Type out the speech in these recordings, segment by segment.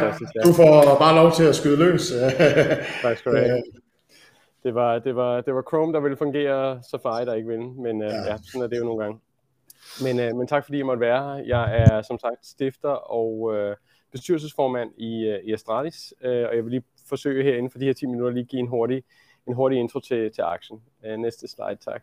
Fantastisk, ja. Du får bare lov til at skyde løs. tak skal du have. Det var, det, var, det var Chrome, der ville fungere, Safari, der ikke ville. Men ja. ja, sådan er det jo nogle gange. Men, øh, men tak fordi jeg måtte være her. Jeg er som sagt stifter og øh, bestyrelsesformand i, øh, i Astralis, øh, og jeg vil lige forsøge her inden for de her 10 minutter lige give en hurtig, en hurtig intro til, til aktien. Øh, næste slide, tak.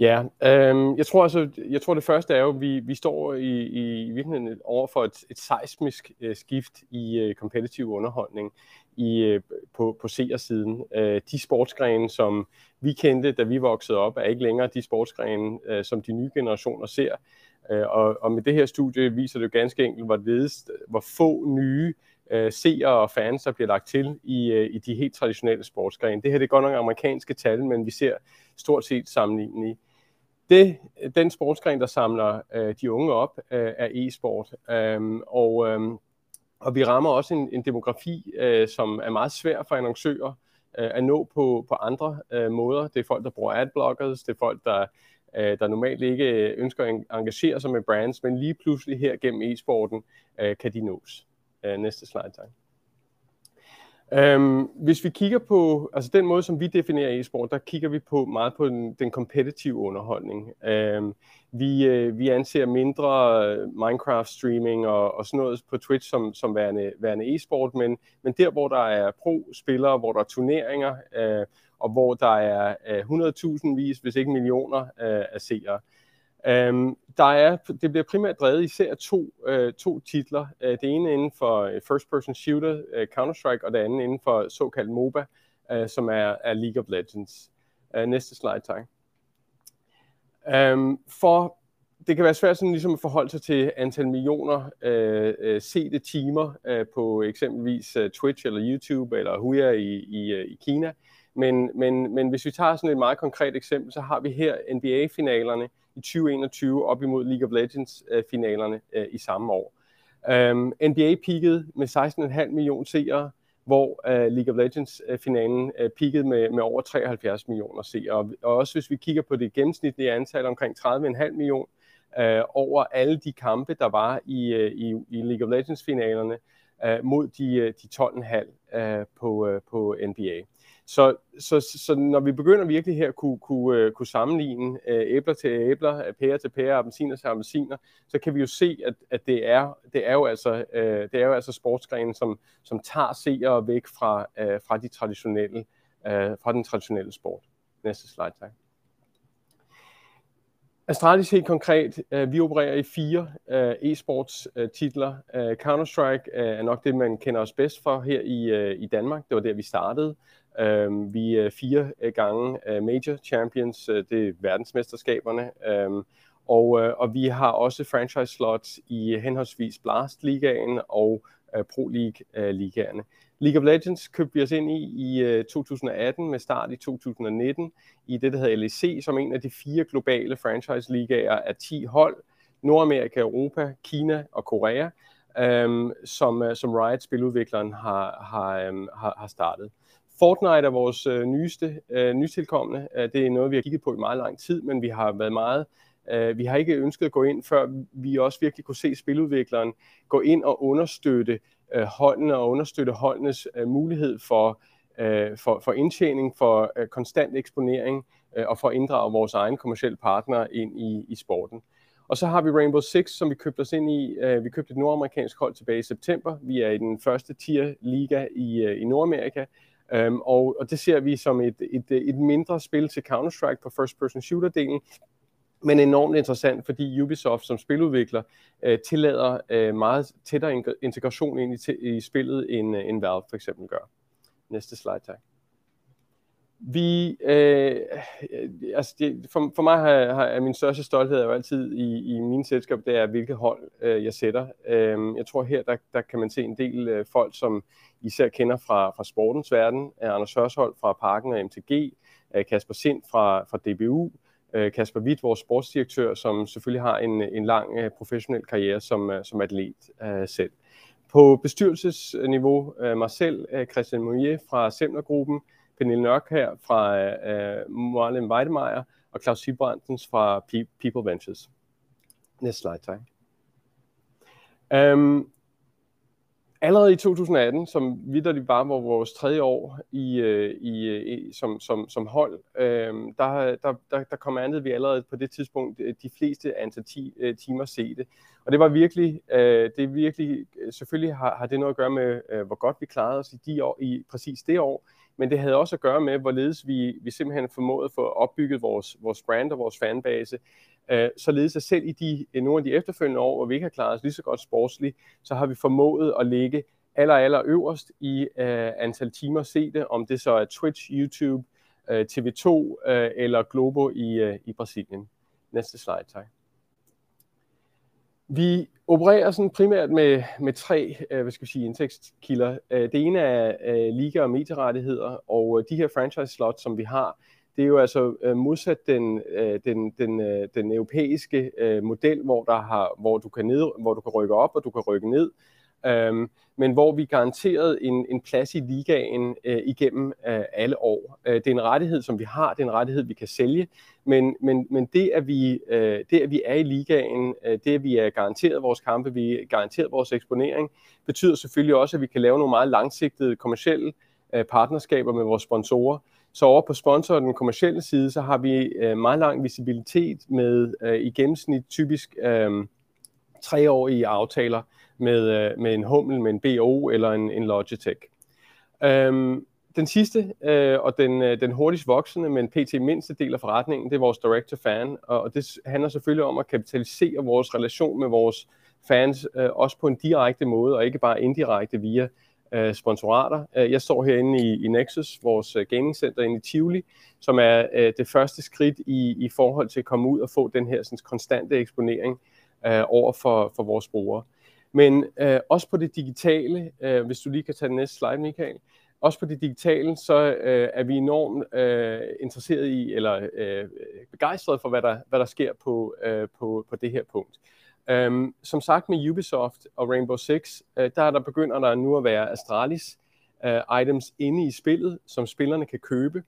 Ja, øhm, jeg tror altså, jeg tror det første er jo, at vi, vi står i, i virkeligheden over for et, et seismisk øh, skift i øh, kompetitiv underholdning i, øh, på, på seersiden. Øh, de sportsgrene, som vi kendte, da vi voksede op, er ikke længere de sportsgrene, øh, som de nye generationer ser. Øh, og, og med det her studie viser det jo ganske enkelt, hvor, ledest, hvor få nye øh, seere og fans, der bliver lagt til i, øh, i de helt traditionelle sportsgrene. Det her det er godt nok amerikanske tal, men vi ser stort set sammenlignet i. Det, den sportsgren, der samler øh, de unge op, øh, er e-sport. Øhm, og, øh, og vi rammer også en, en demografi, øh, som er meget svær for annoncører øh, at nå på, på andre øh, måder. Det er folk, der bruger adblockers, det er folk, der, øh, der normalt ikke ønsker at engagere sig med brands, men lige pludselig her gennem e-sporten øh, kan de nås. Øh, næste slide, tak. Um, hvis vi kigger på, altså den måde, som vi definerer e-sport, der kigger vi på meget på den, den competitive underholdning. Um, vi, uh, vi anser mindre øh, Minecraft-streaming og, og sådan noget på Twitch som, som værende, værende e-sport, men, men der, hvor der er pro-spillere, hvor der er turneringer, uh, og hvor der er uh, 100.000 vis, hvis ikke millioner uh, af seere, Øhm, der er, det bliver primært drevet især to, øh, to titler. Øh, det ene inden for øh, first person shooter, øh, Counter-Strike, og det andet inden for såkaldt MOBA, øh, som er, er League of Legends. Øh, næste slide, tak. Øhm, for det kan være svært sådan ligesom at forholde sig til antal millioner øh, uh, sete timer øh, på eksempelvis øh, Twitch eller YouTube eller Huya i, i, i Kina. Men, men, men hvis vi tager sådan et meget konkret eksempel, så har vi her NBA-finalerne i 2021 op imod League of Legends-finalerne øh, øh, i samme år. Øhm, um, NBA peakede med 16,5 millioner seere, hvor uh, League of Legends-finalen øh, uh, peakede med, med over 73 millioner seere. Og, og også hvis vi kigger på det gennemsnitlige antal omkring 30,5 millioner uh, over alle de kampe, der var i, uh, i, i League of Legends-finalerne uh, mod de, de 12,5 uh, på, uh, på NBA. Så, så, så når vi begynder virkelig her at kunne, kunne, øh, kunne sammenligne øh, æbler til æbler, øh, pærer til pærer, appelsiner til appelsiner, så kan vi jo se, at, at det, er, det, er jo altså, øh, det er jo altså sportsgrenen, som, som tager seere væk fra, fra, de traditionelle, fra den traditionelle sport. Næste slide, tak. Astralis helt konkret, vi opererer i fire e-sports titler. Counter-Strike er nok det, man kender os bedst for her i, i Danmark. Det var der, vi startede. Øh, vi er fire øh, gange øh, major champions, øh, det er verdensmesterskaberne, Øh, og, øh, og vi har også franchise slots i henholdsvis Blast Ligaen og øh, Pro League øh, ligaerne. League of Legends købte vi os ind i i øh, 2018 med start i 2019 i det, der hedder LEC, som en af de fire globale franchise ligaer af 10 hold, Nordamerika, Europa, Kina og Korea, um, som, som Riot spiludvikleren har, har, um, har, har startet. Fortnite er vores øh, nyeste øh, nytilkommende. Øh, det er noget, vi har kigget på i meget lang tid, men vi har været meget øh, vi har ikke ønsket at gå ind, før vi også virkelig kunne se spiludvikleren gå ind og understøtte øh, holdene og understøtte holdenes øh, mulighed for, øh, for, for indtjening, for øh, konstant eksponering øh, og for at inddrage vores egen kommersielle partnere ind i, i sporten. Og så har vi Rainbow Six, som vi købte os ind i. Øh, vi købte et nordamerikansk hold tilbage i september. Vi er i den første tier liga i, øh, i Nordamerika. Øhm, og, og det ser vi som et, et, et mindre spil til Counter-Strike på first-person shooter-delen, men enormt interessant, fordi Ubisoft som spiludvikler øh, tillader øh, meget tættere integration ind i, i spillet, end, øh, end Valve for eksempel gør. Næste slide, tak. Vi, øh, øh, altså det, for, for mig har, har, er min største stolthed jo altid i, i min selskab, det er, hvilket hold øh, jeg sætter. Øh, jeg tror her, der, der kan man se en del øh, folk, som især kender fra, fra sportens verden. Øh, Anders Hørshold fra Parken og MTG, øh, Kasper Sind fra, fra DBU, Kasper Witt, vores sportsdirektør, som selvfølgelig har en, en lang professionel karriere som, som atlet øh, selv. På bestyrelsesniveau, øh, mig selv, øh, Christian Mounier fra Semlergruppen, Pernille Nørk her fra øh, øh Marlene Weidemeyer og Claus Sibrandens fra People Ventures. Næste slide, tak. Um, allerede i 2018, som vidderligt bare var vores tredje år i, øh, i, øh, i, som, som, som hold, øh, der, der, der, der kommandede vi allerede på det tidspunkt de fleste antal ti, timer timer det. Og det var virkelig, øh, det virkelig, selvfølgelig har, har det noget at gøre med, øh, hvor godt vi klarede os i, de år, i præcis det år, men det havde også at gøre med, hvorledes vi, vi simpelthen formåede at få opbygget vores, vores brand og vores fanbase, øh, således at selv i de, øh, nogle af de efterfølgende år, hvor vi ikke har klaret os lige så godt sportsligt, så har vi formået at ligge aller, aller øverst i øh, antal timer set det, om det så er Twitch, YouTube, øh, TV2 øh, eller Globo i, øh, i Brasilien. Næste slide, tak. Vi opererer sådan primært med, med tre øh, hvad skal vi sige, indtægtskilder. Øh, det ene er øh, liga- og medierettigheder, og øh, de her franchise slots, som vi har, det er jo altså øh, modsat den, øh, den, den, øh, den europæiske øh, model, hvor, der har, hvor, du kan ned, hvor du kan rykke op og du kan rykke ned øhm, men hvor vi garanteret en, en plads i ligaen øh, igennem øh, alle år. Øh, det er en rettighed, som vi har, det er en rettighed, vi kan sælge, men, men, men det, at vi, øh, det, at vi er i ligaen, øh, det, at vi er garanteret vores kampe, vi er garanteret vores eksponering, betyder selvfølgelig også, at vi kan lave nogle meget langsigtede kommersielle øh, partnerskaber med vores sponsorer. Så over på sponsor den kommercielle side, så har vi øh, meget lang visibilitet med øh, i gennemsnit typisk øh, treårige aftaler, med, øh, med en Hummel, med en BO eller en, en Logitech. Øhm, den sidste øh, og den, øh, den hurtigst voksende, men pt. mindste del af forretningen, det er vores direct-to-fan, og, og det handler selvfølgelig om at kapitalisere vores relation med vores fans, øh, også på en direkte måde, og ikke bare indirekte via øh, sponsorater. Øh, jeg står herinde i, i Nexus, vores øh, gamingcenter gaming center inde i Tivoli, som er øh, det første skridt i, i forhold til at komme ud og få den her sådan, konstante eksponering øh, over for, for vores brugere. Men øh, også på det digitale, øh, hvis du lige kan tage den næste slide, Michael, også på det digitale, så øh, er vi enormt øh, interesseret i, eller øh, begejstrede for, hvad der, hvad der sker på, øh, på, på det her punkt. Um, som sagt med Ubisoft og Rainbow Six, øh, der er der begynder der nu at være Astralis øh, items inde i spillet, som spillerne kan købe.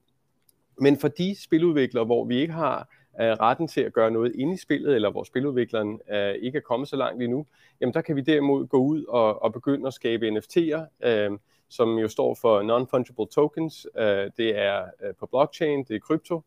Men for de spiludviklere, hvor vi ikke har øh, retten til at gøre noget inde i spillet, eller hvor spiludvikleren øh, ikke er kommet så langt endnu, jamen der kan vi derimod gå ud og, og begynde at skabe NFT'er, øh, som jo står for Non-Fungible Tokens. Øh, det er øh, på blockchain, det er krypto,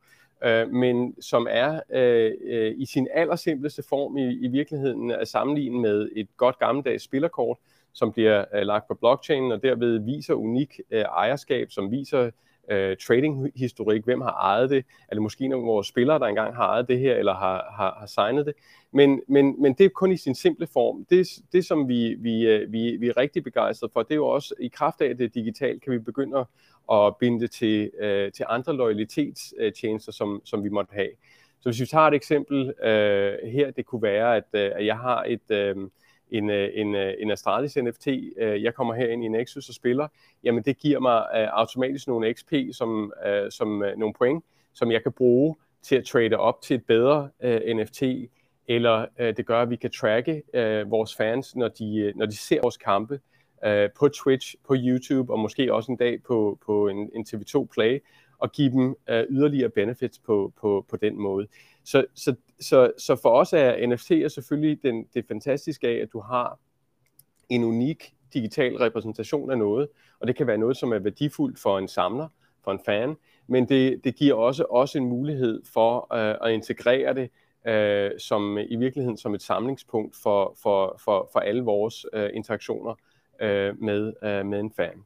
øh, men som er øh, øh, i sin allersimpleste form i, i virkeligheden at sammenligne med et godt gammeldags spillerkort, som bliver øh, lagt på blockchain og derved viser unik øh, ejerskab, som viser øh, trading-historik, hvem har ejet det, er det måske nogle af vores spillere, der engang har ejet det her, eller har, har, har signet det, men, men, men det er kun i sin simple form. Det, det som vi, vi, øh, vi, vi er rigtig begejstrede for, det er jo også, i kraft af det digitalt, kan vi begynde at binde det til, øh, til andre loyalitetstjenester, som, som vi måtte have. Så hvis vi tager et eksempel øh, her, det kunne være, at, øh, at jeg har et... Øh, en, øh, en, øh, en Astralis NFT, øh, jeg kommer her ind i Nexus og spiller, jamen det giver mig automatisk nogle XP, som, som nogle point, som jeg kan bruge til at trade op til et bedre NFT, eller det gør, at vi kan tracke vores fans, når de, når de ser vores kampe på Twitch, på YouTube, og måske også en dag på, på en, en TV2 Play, og give dem yderligere benefits på, på, på den måde. Så, så, så, så for os er NFT'er selvfølgelig den, det fantastiske af, at du har en unik digital repræsentation af noget, og det kan være noget, som er værdifuldt for en samler, for en fan, men det, det giver også, også en mulighed for øh, at integrere det øh, som i virkeligheden som et samlingspunkt for, for, for, for alle vores øh, interaktioner øh, med, øh, med en fan.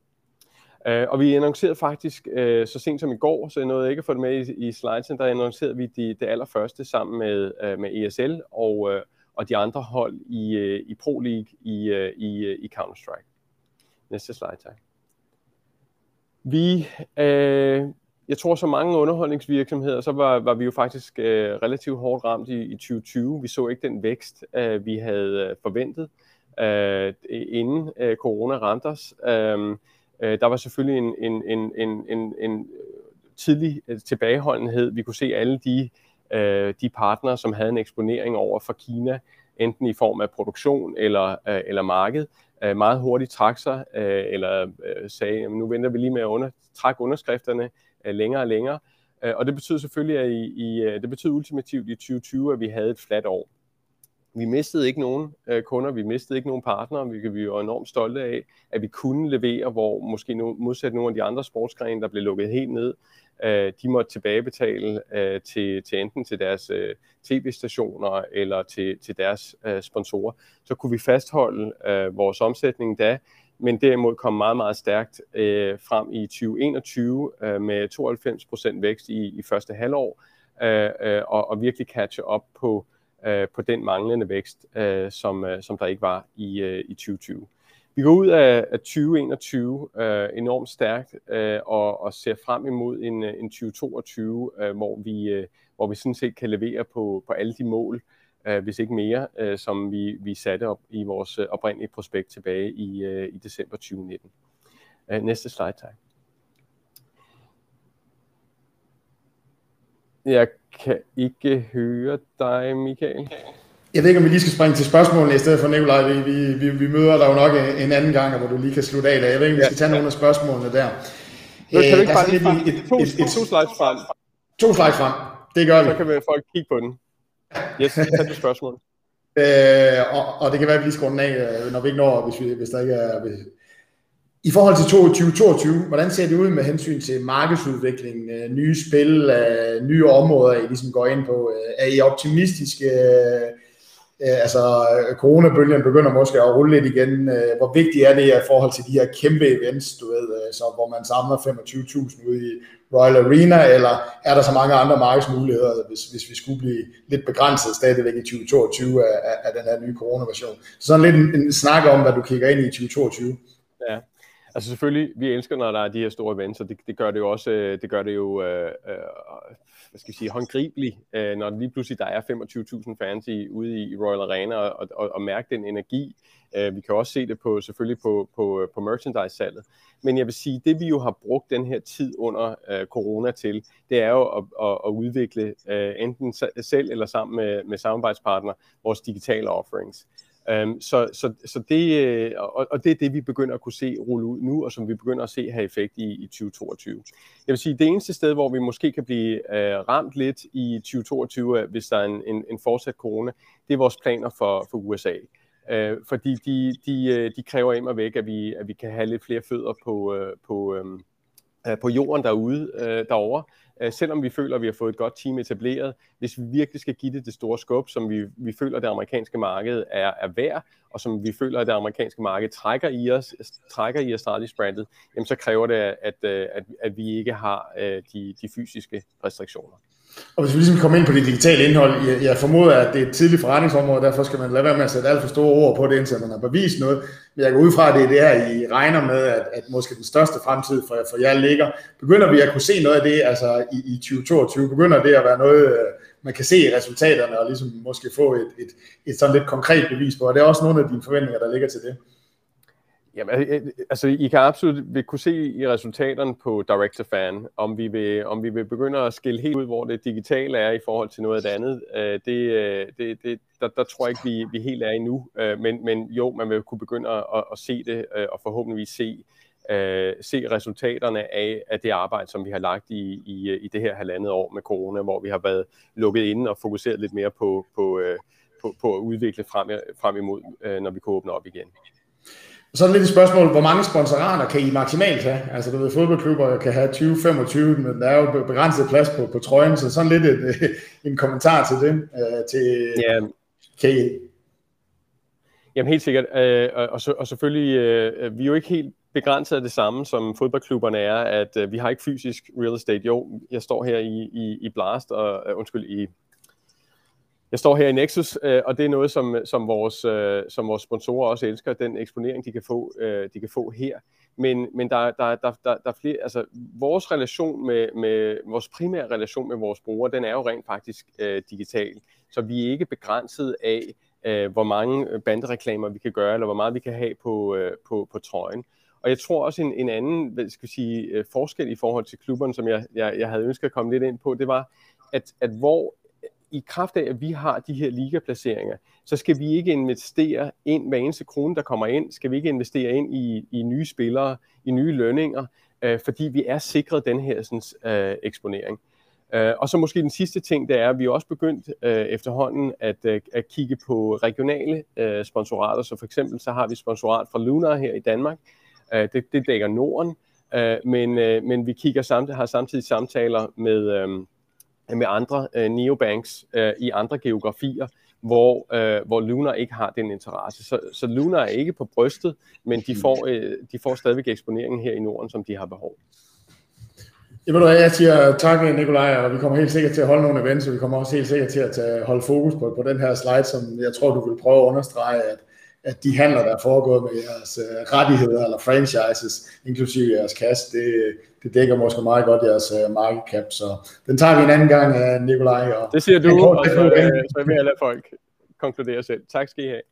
Uh, og vi annoncerede faktisk uh, så sent som i går, så jeg nåede ikke at få det med i, i slidesen, der annoncerede vi de, det allerførste sammen med, uh, med ESL og, uh, og de andre hold i, uh, i Pro League i, uh, i, uh, i Counter-Strike. Næste slide, tak. Vi, uh, jeg tror, så mange underholdningsvirksomheder, så var, var vi jo faktisk uh, relativt hårdt ramt i, i 2020. Vi så ikke den vækst, uh, vi havde forventet, uh, inden uh, corona ramte os. Uh, Øh, der var selvfølgelig en, en, en, en, en, en tidlig øh, tilbageholdenhed. Vi kunne se alle de, øh, de partnere, som havde en eksponering over for Kina, enten i form af produktion eller, øh, eller marked, øh, meget hurtigt trak sig, øh, eller øh, sagde, at nu venter vi lige med at under, trække underskrifterne øh, længere og længere. Øh, og det betyder selvfølgelig, at i, i, øh, det betyder ultimativt i 2020, at vi havde et fladt år. Vi mistede ikke nogen øh, kunder, vi mistede ikke nogen partnere, vi, vi var enormt stolte af, at vi kunne levere, hvor måske no, modsat nogle af de andre sportsgrene, der blev lukket helt ned, øh, de måtte tilbagebetale øh, til, til enten til deres øh, tv-stationer eller til, til deres øh, sponsorer. Så kunne vi fastholde øh, vores omsætning da, men derimod kom meget, meget stærkt øh, frem i 2021 øh, med 92% vækst i, i første halvår, øh, øh, og, og virkelig catche op på, øh, Øh, på den manglende vækst, øh, som, øh, som der ikke var i, øh, i 2020. Vi går ud af, af 2021 øh, enormt stærkt øh, og, og ser frem imod en, øh, en 2022, øh, hvor, vi, øh, hvor vi sådan set kan levere på, på alle de mål, øh, hvis ikke mere, øh, som vi, vi satte op i vores øh, oprindelige prospekt tilbage i, øh, i december 2019. Øh, næste slide, tak. Jeg kan ikke høre dig, Michael. Jeg ved ikke, om vi lige skal springe til spørgsmålene i stedet for Nikolaj. Vi, vi, vi, vi møder dig jo nok en anden gang, hvor du lige kan slutte af. Jeg ved ikke, om vi skal tage nogle af spørgsmålene der. Nå, kan du ikke bare lige et, et, to, et, et, to slides frem? To slides frem. Det gør vi. Så kan vi folk kigge på den. Yes, tag det spørgsmål. Øh, og, og det kan være, at vi lige skal runde af, øh, når vi ikke når, hvis, vi, hvis der ikke er... Hvis... I forhold til 2022, hvordan ser det ud med hensyn til markedsudviklingen, øh, nye spil, øh, nye områder, I ligesom går ind på? Øh, er I optimistiske? altså coronabølgen begynder måske at rulle lidt igen. Hvor vigtigt er det i forhold til de her kæmpe events, du ved, så hvor man samler 25.000 ude i Royal Arena, eller er der så mange andre markedsmuligheder, hvis, hvis vi skulle blive lidt begrænset stadigvæk i 2022 af, af, af den her nye coronaversion? Så sådan lidt en, en snak om, hvad du kigger ind i 2022. Ja, Altså selvfølgelig, vi elsker, når der er de her store events, og det, det gør det jo også, øh, det gør det jo, øh, øh, hvad skal vi sige, håndgribeligt, øh, når lige pludselig der er 25.000 fans i, ude i Royal Arena, og, og, og mærke den energi. Øh, vi kan også se det på, selvfølgelig på, på, øh, på merchandise-salget. Men jeg vil sige, det vi jo har brugt den her tid under øh, corona til, det er jo at, at, at udvikle øh, enten selv eller sammen med, med samarbejdspartnere vores digitale offerings. Um, så, så, så det, øh, og, og det er det, vi begynder at kunne se rulle ud nu, og som vi begynder at se have effekt i, i 2022. Jeg vil sige, det eneste sted, hvor vi måske kan blive uh, ramt lidt i 2022, hvis der er en, en, en fortsat corona, det er vores planer for, for USA. Uh, øh, fordi de, de, de kræver immer væk, at vi, at vi kan have lidt flere fødder på, uh, på, um, på jorden derude, uh, derovre, Øh, selvom vi føler, at vi har fået et godt team etableret, hvis vi virkelig skal give det det store skub, som vi, vi føler, at det amerikanske marked er, er værd, og som vi føler, at det amerikanske marked trækker i os, trækker i Astralis-brandet, jamen så kræver det, at, at, at, at vi ikke har øh, de, de fysiske restriktioner. Og hvis vi ligesom kommer ind på det digitale indhold, jeg, jeg formoder, at det er et tidligt forretningsområde, derfor skal man lade være med at sætte alt for store ord på det, indtil man har bevist noget. Men jeg går ud fra, at det er det her, I regner med, at, at måske den største fremtid for, for jer ligger. Begynder vi at kunne se noget af det altså i, i 2022? Begynder det at være noget, øh, man kan se i resultaterne, og ligesom måske få et, et, et sådan lidt konkret bevis på? Og det er også nogle af dine forventninger, der ligger til det. Jamen, øh, øh, altså, I kan absolut vil kunne se i resultaterne på Direct to Fan, om vi, vil, om vi vil begynde at skille helt ud, hvor det digitale er i forhold til noget af det andet. Øh, det, øh, det, det, der, der tror jeg ikke, vi, vi helt er endnu. Men, men jo, man vil kunne begynde at, at se det, og forhåbentlig se, se resultaterne af, af det arbejde, som vi har lagt i, i, i det her halvandet år med corona, hvor vi har været lukket inde og fokuseret lidt mere på, på, på, på at udvikle frem, frem imod, når vi kan åbne op igen. Så er der lidt et spørgsmål, hvor mange sponsorater kan I maksimalt have? Altså, du ved, fodboldklubber kan have 20-25, men der er jo begrænset plads på, på trøjen, så sådan lidt et, en kommentar til det. Uh, til, ja. Kan I... Jamen helt sikkert, uh, og, og selvfølgelig, uh, vi er jo ikke helt begrænset af det samme, som fodboldklubberne er, at uh, vi har ikke fysisk real estate. Jo, jeg står her i, i, i Blast, og uh, undskyld, i jeg står her i Nexus, øh, og det er noget, som, som, vores, øh, som vores sponsorer også elsker, den eksponering, de kan få, øh, de kan få her. Men, men der, der, der, der, der er flere, altså vores relation med, med, vores primære relation med vores brugere, den er jo rent faktisk øh, digital. Så vi er ikke begrænset af, øh, hvor mange bandereklamer vi kan gøre, eller hvor meget vi kan have på, øh, på, på trøjen. Og jeg tror også en, en anden hvad skal sige, øh, forskel i forhold til klubberne, som jeg, jeg, jeg havde ønsket at komme lidt ind på, det var, at, at hvor i kraft af, at vi har de her ligaplaceringer, så skal vi ikke investere ind hver eneste krone, der kommer ind, skal vi ikke investere ind i, i nye spillere, i nye lønninger, øh, fordi vi er sikret den her sådan, øh, eksponering. Øh, og så måske den sidste ting, det er, at vi er også begyndt øh, efterhånden at, øh, at kigge på regionale øh, sponsorater. Så for eksempel så har vi sponsorat fra Lunar her i Danmark. Øh, det, det dækker Norden. øh, men, øh, men vi kigger samt, har samtidig samtaler med, Øh, Øh, med andre øh, neobanks øh, i andre geografier, hvor, øh, hvor Lunar ikke har den interesse. Så, så Lunar er ikke på brystet, men de får, øh, de får stadigvæk eksponeringen her i Norden, som de har behov. Jeg ved du jeg siger tak, Nikolaj, og vi kommer helt sikkert til at holde nogle events, og vi kommer også helt sikkert til at tage, holde fokus på, på den her slide, som jeg tror, du vil prøve at understrege, at, at de handler, der er foregået med jeres uh, rettigheder eller franchises, inklusive jeres kasse, det, det dækker måske meget godt jeres uh, market cap, så den tager vi en anden gang, uh, Nikolaj. Og det siger du, og så, så vil jeg lade folk konkludere selv. Tak skal I have.